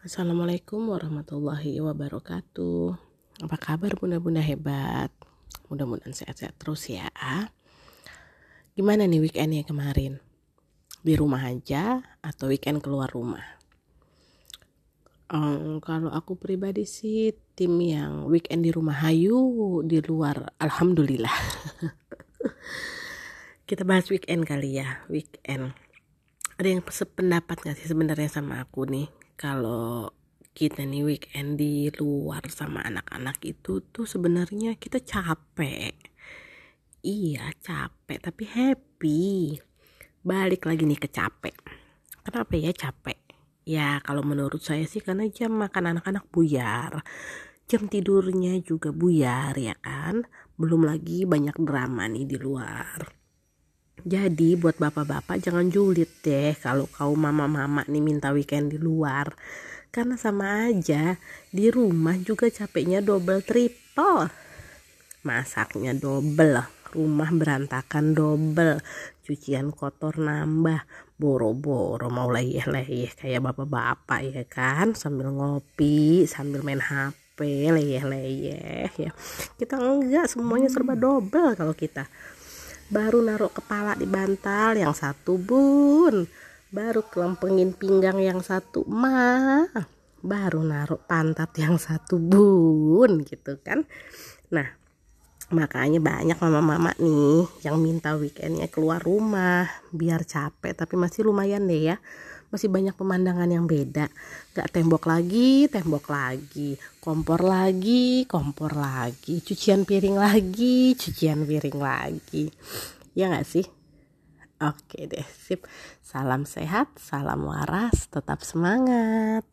Assalamualaikum warahmatullahi wabarakatuh. Apa kabar bunda-bunda hebat? Mudah-mudahan sehat-sehat terus ya. Gimana nih weekendnya kemarin? Di rumah aja atau weekend keluar rumah? Um, Kalau aku pribadi sih tim yang weekend di rumah hayu Di luar Alhamdulillah. Kita bahas weekend kali ya Weekend. Ada yang sependapat gak sih sebenarnya sama aku nih kalau kita nih weekend di luar sama anak-anak itu tuh sebenarnya kita capek. Iya capek tapi happy. Balik lagi nih ke capek. Kenapa ya capek? Ya kalau menurut saya sih karena jam makan anak-anak buyar. Jam tidurnya juga buyar ya kan? Belum lagi banyak drama nih di luar jadi buat bapak-bapak jangan julid deh kalau kau mama-mama nih minta weekend di luar. Karena sama aja di rumah juga capeknya double triple. Masaknya double, rumah berantakan double, cucian kotor nambah, boro-boro mau leyeh-leyeh kayak bapak-bapak ya kan, sambil ngopi, sambil main HP, leyeh-leyeh ya. Kita enggak semuanya serba double kalau kita baru naruh kepala di bantal yang satu bun. Baru kelempengin pinggang yang satu mah baru naruh pantat yang satu bun gitu kan. Nah makanya banyak mama-mama nih yang minta weekendnya keluar rumah biar capek tapi masih lumayan deh ya masih banyak pemandangan yang beda. Gak tembok lagi tembok lagi. Kompor lagi kompor lagi. Cucian piring lagi cucian piring lagi. Ya gak sih? Oke deh sip. Salam sehat salam waras tetap semangat